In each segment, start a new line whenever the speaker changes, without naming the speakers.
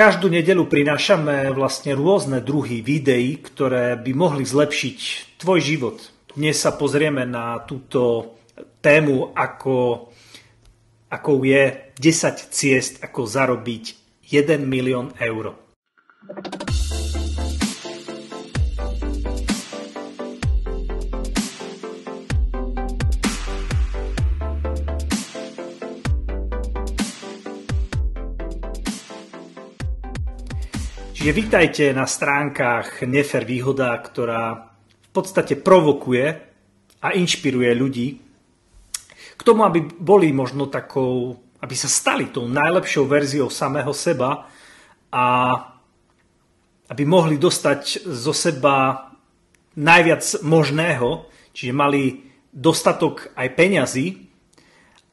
Každú nedelu prinášame vlastne rôzne druhy videí, ktoré by mohli zlepšiť tvoj život. Dnes sa pozrieme na túto tému, ako, ako je 10 ciest, ako zarobiť 1 milión eur. Čiže vítajte na stránkach Nefer Výhoda, ktorá v podstate provokuje a inšpiruje ľudí k tomu, aby boli možno takou, aby sa stali tou najlepšou verziou samého seba a aby mohli dostať zo seba najviac možného, čiže mali dostatok aj peňazí.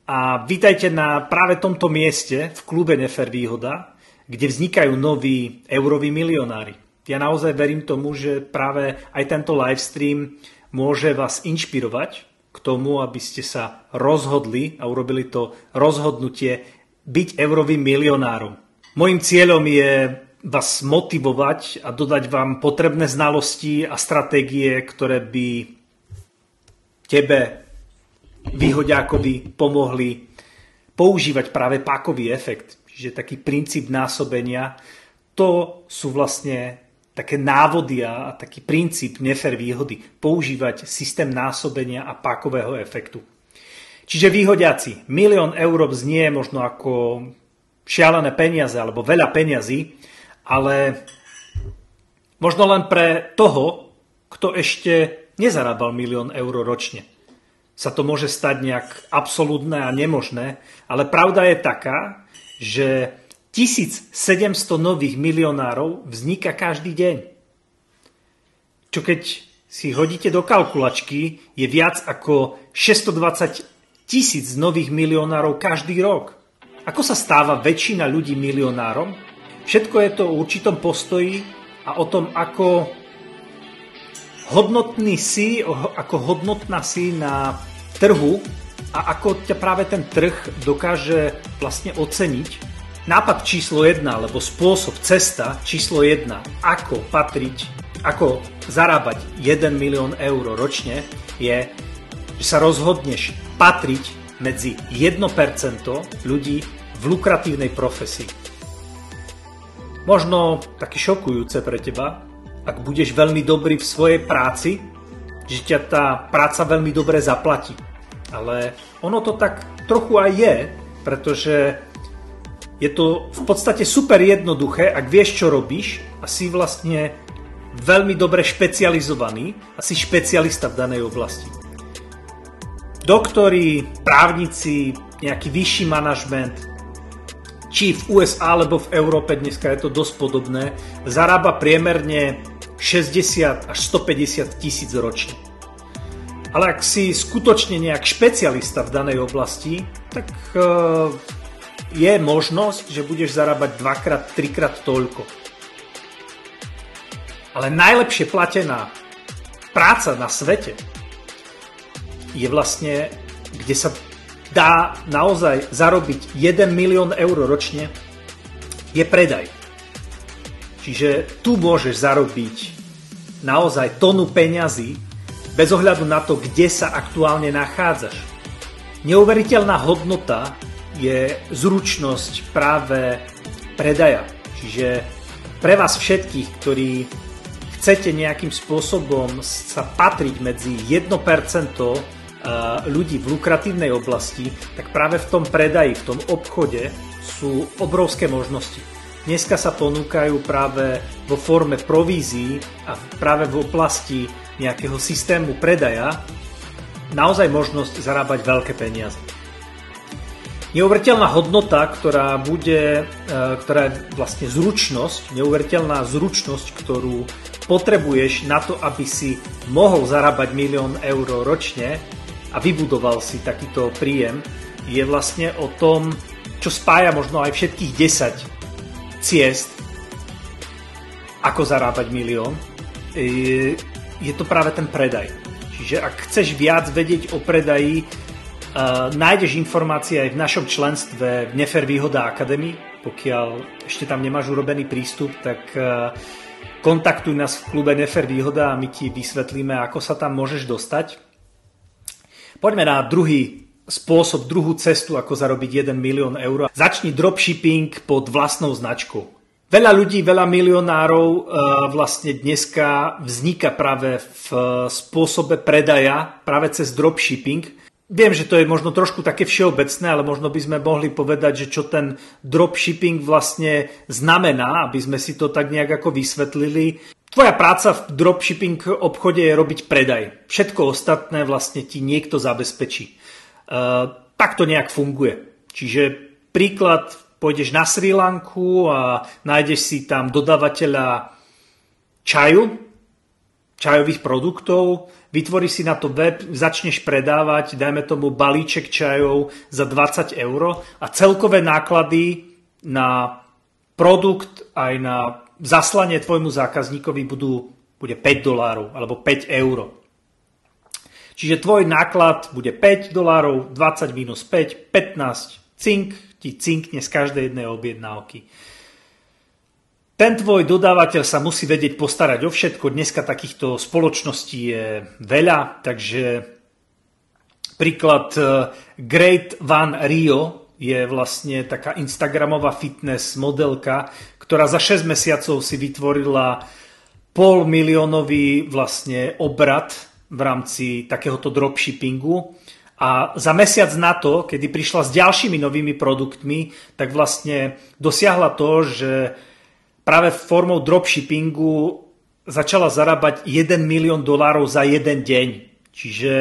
A vítajte na práve tomto mieste v klube Nefer Výhoda, kde vznikajú noví euroví milionári. Ja naozaj verím tomu, že práve aj tento livestream môže vás inšpirovať k tomu, aby ste sa rozhodli a urobili to rozhodnutie byť eurovým milionárom. Mojím cieľom je vás motivovať a dodať vám potrebné znalosti a stratégie, ktoré by tebe, výhodiakovi, pomohli používať práve pákový efekt čiže taký princíp násobenia, to sú vlastne také návody a taký princíp nefer výhody. Používať systém násobenia a pákového efektu. Čiže výhodiaci, milión eur znie možno ako šialené peniaze alebo veľa peňazí, ale možno len pre toho, kto ešte nezarábal milión eur ročne. Sa to môže stať nejak absolútne a nemožné, ale pravda je taká, že 1700 nových milionárov vzniká každý deň. Čo keď si hodíte do kalkulačky, je viac ako 620 tisíc nových milionárov každý rok. Ako sa stáva väčšina ľudí milionárom? Všetko je to o určitom postoji a o tom, ako hodnotný si, ako hodnotná si na trhu a ako ťa práve ten trh dokáže vlastne oceniť. Nápad číslo 1, alebo spôsob, cesta číslo 1, ako patriť, ako zarábať 1 milión eur ročne, je, že sa rozhodneš patriť medzi 1% ľudí v lukratívnej profesii. Možno také šokujúce pre teba, ak budeš veľmi dobrý v svojej práci, že ťa tá práca veľmi dobre zaplatí ale ono to tak trochu aj je, pretože je to v podstate super jednoduché, ak vieš, čo robíš a si vlastne veľmi dobre špecializovaný a si špecialista v danej oblasti. Doktori, právnici, nejaký vyšší manažment, či v USA alebo v Európe, dneska je to dosť podobné, zarába priemerne 60 až 150 tisíc ročne. Ale ak si skutočne nejak špecialista v danej oblasti, tak uh, je možnosť, že budeš zarábať dvakrát, trikrát toľko. Ale najlepšie platená práca na svete je vlastne, kde sa dá naozaj zarobiť 1 milión eur ročne, je predaj. Čiže tu môžeš zarobiť naozaj tonu peňazí bez ohľadu na to, kde sa aktuálne nachádzaš. Neuveriteľná hodnota je zručnosť práve predaja. Čiže pre vás všetkých, ktorí chcete nejakým spôsobom sa patriť medzi 1% ľudí v lukratívnej oblasti, tak práve v tom predaji, v tom obchode sú obrovské možnosti. Dneska sa ponúkajú práve vo forme provízií a práve v oblasti nejakého systému predaja naozaj možnosť zarábať veľké peniaze. Neuveriteľná hodnota, ktorá bude, e, ktorá je vlastne zručnosť, neuveriteľná zručnosť, ktorú potrebuješ na to, aby si mohol zarábať milión eur ročne a vybudoval si takýto príjem, je vlastne o tom, čo spája možno aj všetkých 10 ciest, ako zarábať milión, je to práve ten predaj. Čiže ak chceš viac vedieť o predaji, uh, nájdeš informácie aj v našom členstve v Nefer Výhoda Academy. Pokiaľ ešte tam nemáš urobený prístup, tak e, kontaktuj nás v klube Nefer Výhoda a my ti vysvetlíme, ako sa tam môžeš dostať. Poďme na druhý spôsob, druhú cestu, ako zarobiť 1 milión eur. Začni dropshipping pod vlastnou značkou. Veľa ľudí, veľa milionárov e, vlastne dneska vzniká práve v spôsobe predaja, práve cez dropshipping. Viem, že to je možno trošku také všeobecné, ale možno by sme mohli povedať, že čo ten dropshipping vlastne znamená, aby sme si to tak nejak ako vysvetlili. Tvoja práca v dropshipping obchode je robiť predaj. Všetko ostatné vlastne ti niekto zabezpečí. E, tak to nejak funguje. Čiže príklad pôjdeš na Sri Lanku a nájdeš si tam dodavateľa čaju, čajových produktov, vytvoríš si na to web, začneš predávať, dajme tomu balíček čajov za 20 eur a celkové náklady na produkt aj na zaslanie tvojmu zákazníkovi budú, bude 5 dolárov alebo 5 eur. Čiže tvoj náklad bude 5 dolárov, 20 minus 5, 15, cink, ti cinkne z každej jednej objednávky. Ten tvoj dodávateľ sa musí vedieť postarať o všetko. Dneska takýchto spoločností je veľa, takže príklad e, Great Van Rio je vlastne taká Instagramová fitness modelka, ktorá za 6 mesiacov si vytvorila pol miliónový vlastne obrad v rámci takéhoto dropshippingu a za mesiac na to, kedy prišla s ďalšími novými produktmi, tak vlastne dosiahla to, že práve formou dropshippingu začala zarábať 1 milión dolárov za jeden deň. Čiže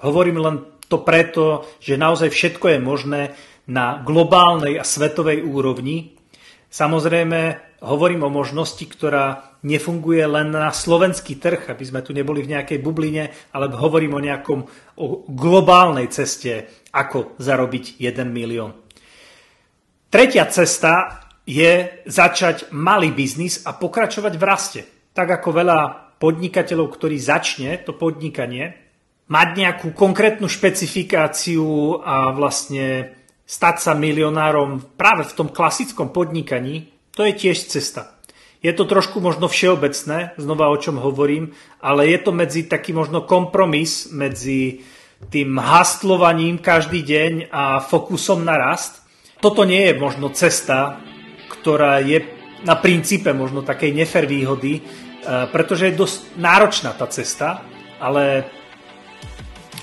hovorím len to preto, že naozaj všetko je možné na globálnej a svetovej úrovni. Samozrejme, hovorím o možnosti, ktorá nefunguje len na slovenský trh, aby sme tu neboli v nejakej bubline, ale hovorím o nejakom o globálnej ceste, ako zarobiť 1 milión. Tretia cesta je začať malý biznis a pokračovať v raste. Tak ako veľa podnikateľov, ktorí začne to podnikanie, mať nejakú konkrétnu špecifikáciu a vlastne stať sa milionárom práve v tom klasickom podnikaní, to je tiež cesta. Je to trošku možno všeobecné, znova o čom hovorím, ale je to medzi taký možno kompromis medzi tým hastlovaním každý deň a fokusom na rast. Toto nie je možno cesta, ktorá je na princípe možno takej nefer výhody, e, pretože je dosť náročná tá cesta, ale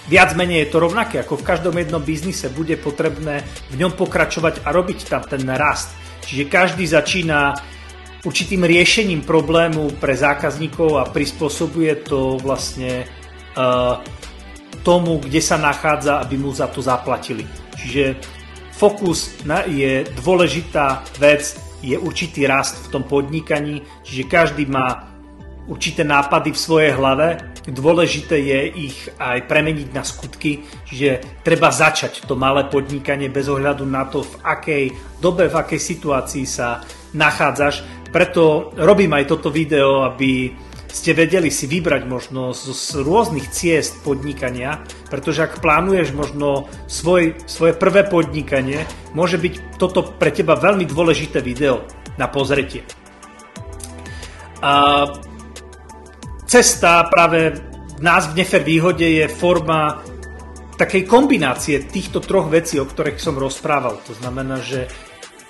viac menej je to rovnaké, ako v každom jednom biznise bude potrebné v ňom pokračovať a robiť tam ten rast Čiže každý začína určitým riešením problému pre zákazníkov a prispôsobuje to vlastne uh, tomu, kde sa nachádza, aby mu za to zaplatili. Čiže fokus je dôležitá vec, je určitý rast v tom podnikaní, čiže každý má určité nápady v svojej hlave. Dôležité je ich aj premeniť na skutky, čiže treba začať to malé podnikanie bez ohľadu na to, v akej dobe, v akej situácii sa nachádzaš. Preto robím aj toto video, aby ste vedeli si vybrať možno z, z rôznych ciest podnikania, pretože ak plánuješ možno svoj, svoje prvé podnikanie, môže byť toto pre teba veľmi dôležité video na pozretie. A cesta práve nás v Nefer výhode je forma takej kombinácie týchto troch vecí, o ktorých som rozprával. To znamená, že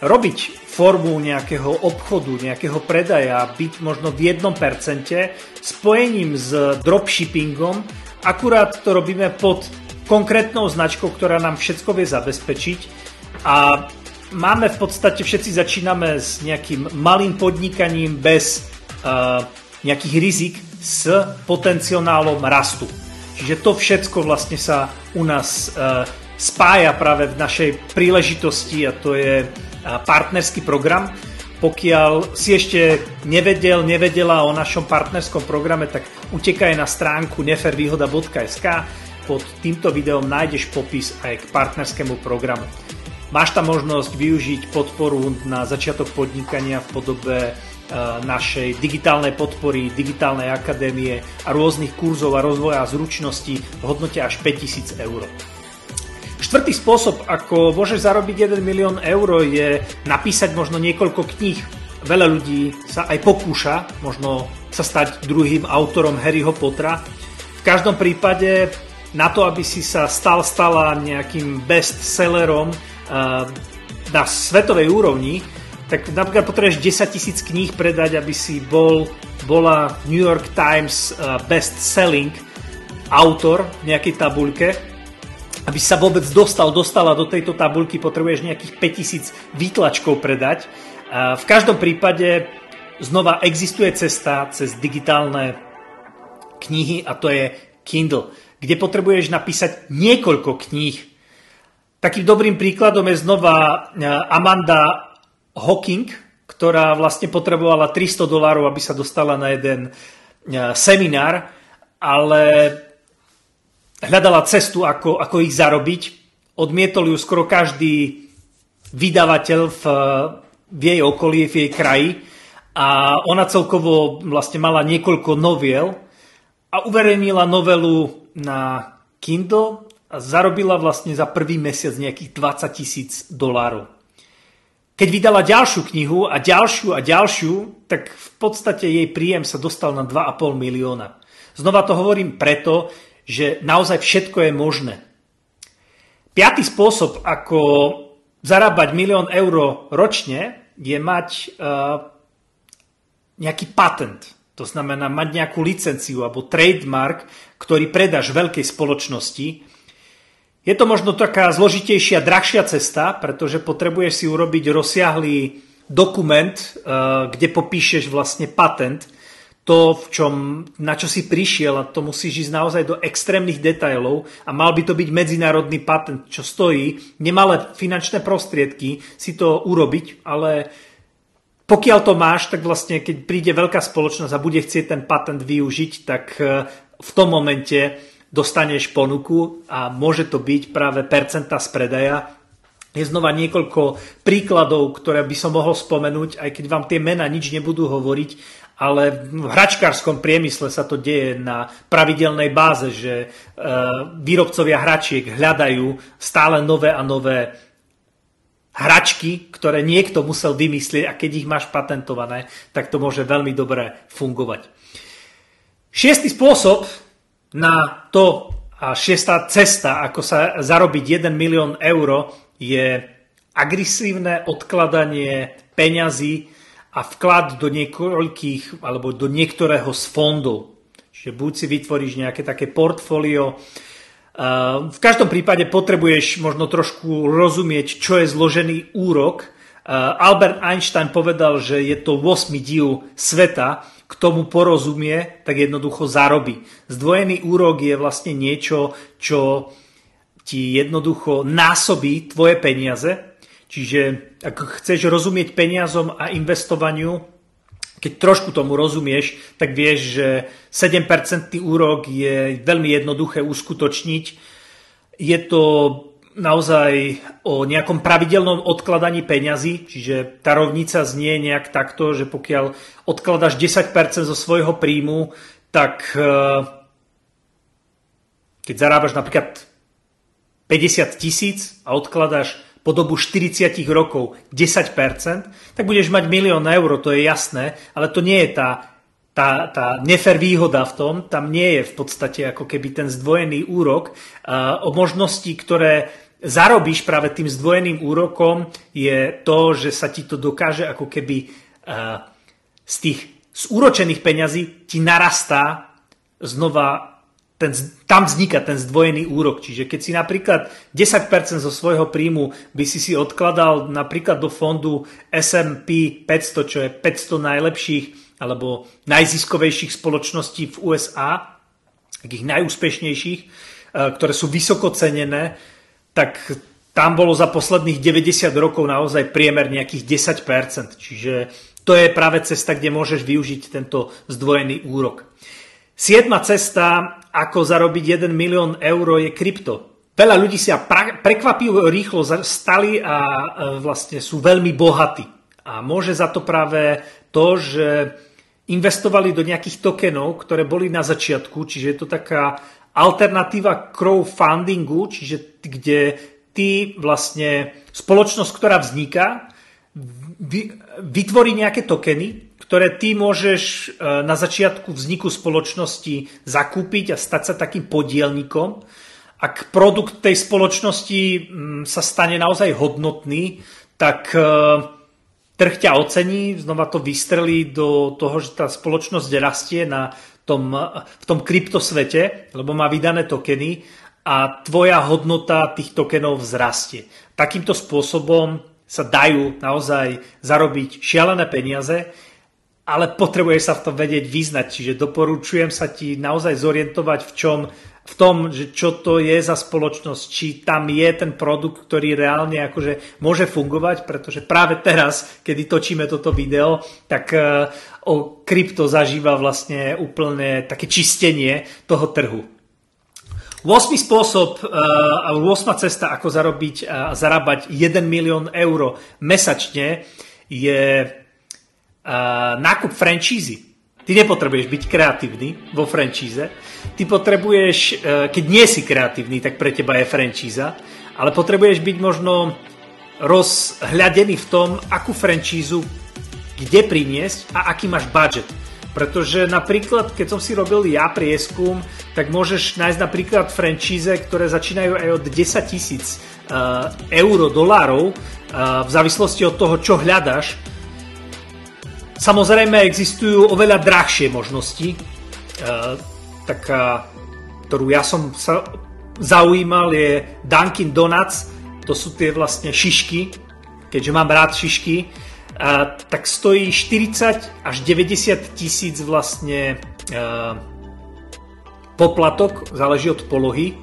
robiť formu nejakého obchodu, nejakého predaja, byť možno v jednom percente spojením s dropshippingom, akurát to robíme pod konkrétnou značkou, ktorá nám všetko vie zabezpečiť a máme v podstate, všetci začíname s nejakým malým podnikaním bez uh, nejakých rizik, s potenciálom rastu. Čiže to všetko vlastne sa u nás e, spája práve v našej príležitosti a to je e, partnerský program. Pokiaľ si ešte nevedel, nevedela o našom partnerskom programe, tak utekaj na stránku nefervýhoda.sk. Pod týmto videom nájdeš popis aj k partnerskému programu. Máš tam možnosť využiť podporu na začiatok podnikania v podobe našej digitálnej podpory, digitálnej akadémie a rôznych kurzov a rozvoja zručností v hodnote až 5000 eur. Štvrtý spôsob, ako môžeš zarobiť 1 milión eur, je napísať možno niekoľko kníh. Veľa ľudí sa aj pokúša možno sa stať druhým autorom Harryho Pottera. V každom prípade na to, aby si sa stal, stala nejakým bestsellerom uh, na svetovej úrovni, tak napríklad potrebuješ 10 tisíc kníh predať, aby si bol, bola New York Times uh, best-selling autor v nejakej tabuľke. Aby sa vôbec dostal, dostala do tejto tabuľky, potrebuješ nejakých 5000 výtlačkov predať. V každom prípade znova existuje cesta cez digitálne knihy a to je Kindle kde potrebuješ napísať niekoľko kníh. Takým dobrým príkladom je znova e, Amanda Hawking, ktorá vlastne potrebovala 300 dolárov, aby sa dostala na jeden e, seminár, ale hľadala cestu, ako, ako ich zarobiť. Odmietol ju skoro každý vydavateľ v, v jej okolí, v jej kraji a ona celkovo vlastne mala niekoľko noviel a uverejnila novelu na Kindle a zarobila vlastne za prvý mesiac nejakých 20 tisíc dolárov. Keď vydala ďalšiu knihu a ďalšiu a ďalšiu, tak v podstate jej príjem sa dostal na 2,5 milióna. Znova to hovorím preto, že naozaj všetko je možné. Piatý spôsob, ako zarábať milión eur ročne, je mať uh, nejaký patent. To znamená mať nejakú licenciu alebo trademark, ktorý predáš veľkej spoločnosti. Je to možno taká zložitejšia, drahšia cesta, pretože potrebuješ si urobiť rozsiahlý dokument, eh, kde popíšeš vlastne patent, to, v čom, na čo si prišiel a to musíš ísť naozaj do extrémnych detailov a mal by to byť medzinárodný patent, čo stojí nemalé finančné prostriedky si to urobiť, ale pokiaľ to máš, tak vlastne keď príde veľká spoločnosť a bude chcieť ten patent využiť, tak e, v tom momente dostaneš ponuku a môže to byť práve percenta z predaja. Je znova niekoľko príkladov, ktoré by som mohol spomenúť, aj keď vám tie mena nič nebudú hovoriť, ale v hračkárskom priemysle sa to deje na pravidelnej báze, že e, výrobcovia hračiek hľadajú stále nové a nové hračky, ktoré niekto musel vymyslieť a keď ich máš patentované, tak to môže veľmi dobre fungovať. Šiestý spôsob na to a šiestá cesta, ako sa zarobiť 1 milión eur, je agresívne odkladanie peňazí a vklad do niekoľkých alebo do niektorého z fondov. Čiže buď si vytvoríš nejaké také portfólio, Ehm, v každom prípade potrebuješ možno trošku rozumieť, čo je zložený úrok. Ehm, Albert Einstein povedal, že je to 8 div sveta, k tomu porozumie, tak jednoducho zarobí. Zdvojený úrok je vlastne niečo, čo ti jednoducho násobí tvoje peniaze. Čiže ak chceš rozumieť peniazom a investovaniu, keď trošku tomu rozumieš, tak vieš, že 7% úrok je veľmi jednoduché uskutočniť. Je to naozaj o nejakom pravidelnom odkladaní peňazí, čiže tá rovnica znie nejak takto, že pokiaľ odkladaš 10% zo svojho príjmu, tak eh, keď zarábaš napríklad 50 tisíc a odkladáš po dobu 40 rokov 10%, tak budeš mať milión eur, to je jasné, ale to nie je tá, tá, tá nefer výhoda v tom, tam nie je v podstate ako keby ten zdvojený úrok. O možnosti, ktoré zarobíš práve tým zdvojeným úrokom, je to, že sa ti to dokáže ako keby z tých z úročených peňazí ti narastá znova ten, tam vzniká ten zdvojený úrok. Čiže keď si napríklad 10% zo svojho príjmu by si si odkladal napríklad do fondu S&P 500, čo je 500 najlepších alebo najziskovejších spoločností v USA, takých najúspešnejších, e, ktoré sú vysoko cenené, tak tam bolo za posledných 90 rokov naozaj priemer nejakých 10%. Čiže to je práve cesta, kde môžeš využiť tento zdvojený úrok. Siedma cesta, ako zarobiť 1 milión eur, je krypto. Veľa ľudí sa prekvapivo rýchlo stali a e, vlastne sú veľmi bohatí. A môže za to práve to, že investovali do nejakých tokenov, ktoré boli na začiatku, čiže je to taká alternatíva crowdfundingu, čiže kde ty vlastne spoločnosť, ktorá vzniká, vytvorí nejaké tokeny, ktoré ty môžeš e, na začiatku vzniku spoločnosti zakúpiť a stať sa takým podielnikom. Ak produkt tej spoločnosti mm, sa stane naozaj hodnotný, tak e, trh ťa ocení, znova to vystrelí do toho, že tá spoločnosť rastie na tom, v tom kryptosvete, lebo má vydané tokeny a tvoja hodnota tých tokenov vzrastie. Takýmto spôsobom sa dajú naozaj zarobiť šialené peniaze, ale potrebuješ sa v tom vedieť vyznať. Čiže doporučujem sa ti naozaj zorientovať v čom v tom, že čo to je za spoločnosť, či tam je ten produkt, ktorý reálne akože môže fungovať, pretože práve teraz, kedy točíme toto video, tak uh, o krypto zažíva vlastne úplne také čistenie toho trhu. 8. spôsob uh, a 8. cesta, ako zarobiť a zarábať 1 milión eur mesačne je uh, nákup franchízy. Ty nepotrebuješ byť kreatívny vo franchíze. Ty potrebuješ, e, keď nie si kreatívny, tak pre teba je franchíza, ale potrebuješ byť možno rozhľadený v tom, akú franchízu kde priniesť a aký máš budget. Pretože napríklad, keď som si robil ja prieskum, tak môžeš nájsť napríklad franchíze, ktoré začínajú aj od 10 tisíc uh, eur, dolárov, uh, v závislosti od toho, čo hľadaš Samozrejme existujú oveľa drahšie možnosti. Taká, ktorú ja som sa zaujímal, je Dunkin Donuts. To sú tie vlastne šišky, keďže mám rád šišky. A, tak stojí 40 až 90 tisíc vlastne e, poplatok, záleží od polohy.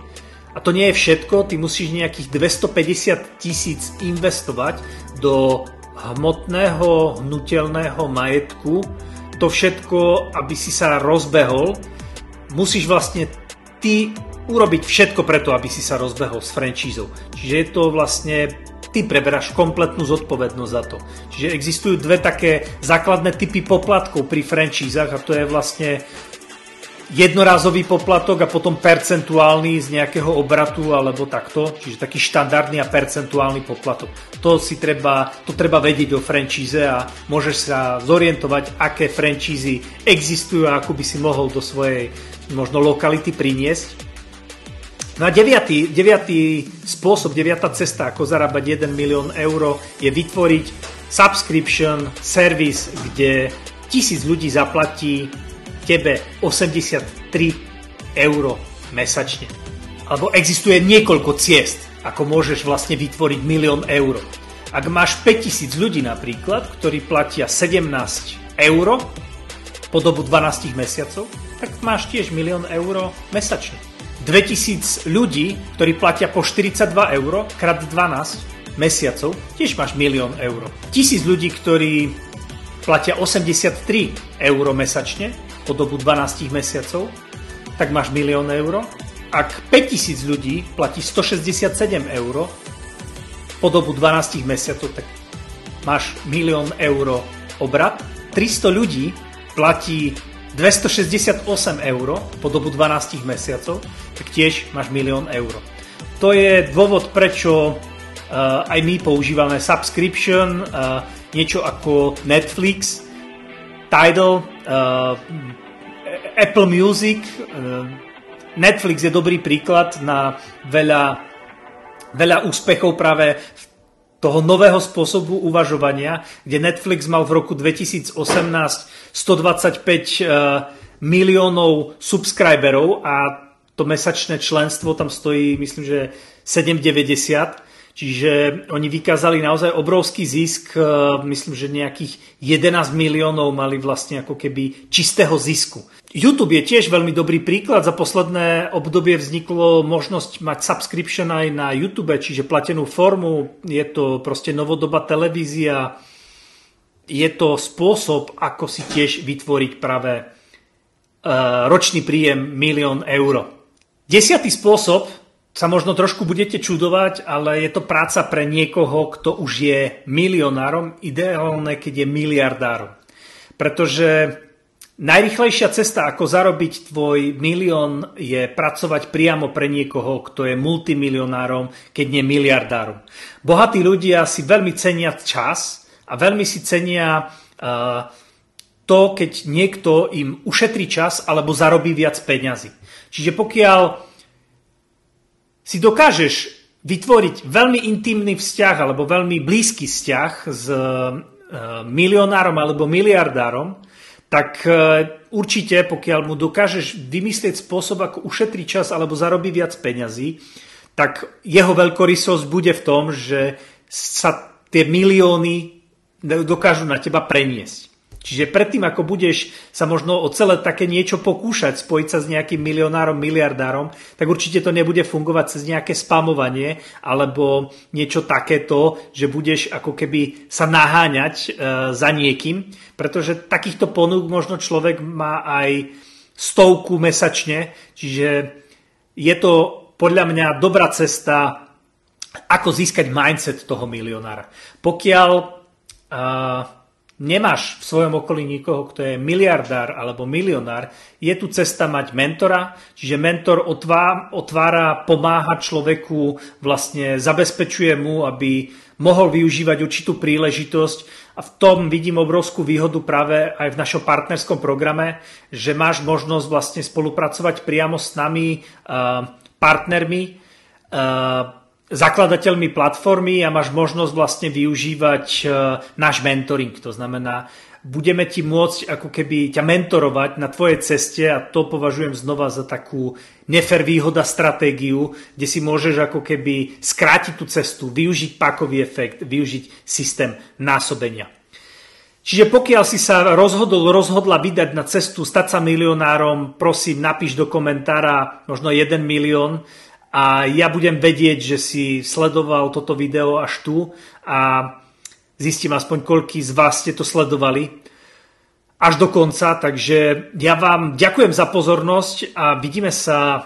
A to nie je všetko, ty musíš nejakých 250 tisíc investovať do hmotného, hnutelného majetku, to všetko, aby si sa rozbehol, musíš vlastne ty urobiť všetko preto, aby si sa rozbehol s franchízou. Čiže je to vlastne ty preberáš kompletnú zodpovednosť za to. Čiže existujú dve také základné typy poplatkov pri franchízach a to je vlastne jednorázový poplatok a potom percentuálny z nejakého obratu alebo takto, čiže taký štandardný a percentuálny poplatok. To si treba, to treba vedieť o franchise a môžeš sa zorientovať, aké franchízy existujú a ako by si mohol do svojej možno lokality priniesť. No a deviatý, deviatý spôsob, deviatá cesta, ako zarábať 1 milión eur je vytvoriť subscription service, kde tisíc ľudí zaplatí tebe 83 eur mesačne. Alebo existuje niekoľko ciest, ako môžeš vlastne vytvoriť milión eur. Ak máš 5000 ľudí napríklad, ktorí platia 17 eur po dobu 12 mesiacov, tak máš tiež milión eur mesačne. 2000 ľudí, ktorí platia po 42 eur krát 12 mesiacov, tiež máš milión eur. 1000 ľudí, ktorí platia 83 eur mesačne, po dobu 12 mesiacov, tak máš milión eur. Ak 5000 ľudí platí 167 eur po dobu 12 mesiacov, tak máš milión eur obrat. 300 ľudí platí 268 eur po dobu 12 mesiacov, tak tiež máš milión eur. To je dôvod, prečo uh, aj my používame subscription, uh, niečo ako Netflix, Tidal, uh, Apple Music, Netflix je dobrý príklad na veľa, veľa úspechov práve toho nového spôsobu uvažovania, kde Netflix mal v roku 2018 125 uh, miliónov subscriberov a to mesačné členstvo tam stojí, myslím, že 7,90 Čiže oni vykázali naozaj obrovský zisk, e, myslím, že nejakých 11 miliónov mali vlastne ako keby čistého zisku. YouTube je tiež veľmi dobrý príklad. Za posledné obdobie vzniklo možnosť mať subscription aj na YouTube, čiže platenú formu. Je to proste novodobá televízia. Je to spôsob, ako si tiež vytvoriť práve e, ročný príjem milión eur. Desiatý spôsob, sa možno trošku budete čudovať, ale je to práca pre niekoho, kto už je milionárom, ideálne, keď je miliardárom. Pretože Najrychlejšia cesta, ako zarobiť tvoj milión, je pracovať priamo pre niekoho, kto je multimilionárom, keď nie miliardárom. Bohatí ľudia si veľmi cenia čas a veľmi si cenia uh, to, keď niekto im ušetrí čas alebo zarobí viac peňazí. Čiže pokiaľ si dokážeš vytvoriť veľmi intimný vzťah alebo veľmi blízky vzťah s uh, milionárom alebo miliardárom, tak e, určite, pokiaľ mu dokážeš vymyslieť spôsob, ako ušetriť čas alebo zarobí viac peňazí, tak jeho veľkorysosť bude v tom, že sa tie milióny dokážu na teba preniesť. Čiže predtým, ako budeš sa možno o celé také niečo pokúšať, spojiť sa s nejakým milionárom, miliardárom, tak určite to nebude fungovať cez nejaké spamovanie alebo niečo takéto, že budeš ako keby sa naháňať e, za niekým, pretože takýchto ponúk možno človek má aj stovku mesačne, čiže je to podľa mňa dobrá cesta, ako získať mindset toho milionára. Pokiaľ uh, nemáš v svojom okolí nikoho, kto je miliardár alebo milionár, je tu cesta mať mentora, čiže mentor otvára, otvára pomáha človeku, vlastne zabezpečuje mu, aby mohol využívať určitú príležitosť. A v tom vidím obrovskú výhodu práve aj v našom partnerskom programe, že máš možnosť vlastne spolupracovať priamo s nami, partnermi, zakladateľmi platformy a máš možnosť vlastne využívať e, náš mentoring. To znamená, budeme ti môcť ako keby ťa mentorovať na tvojej ceste a to považujem znova za takú nefer výhoda stratégiu, kde si môžeš ako keby skrátiť tú cestu, využiť pákový efekt, využiť systém násobenia. Čiže pokiaľ si sa rozhodol, rozhodla vydať na cestu, stať sa milionárom, prosím, napíš do komentára možno 1 milión a ja budem vedieť, že si sledoval toto video až tu a zistím aspoň, koľký z vás ste to sledovali až do konca. Takže ja vám ďakujem za pozornosť a vidíme sa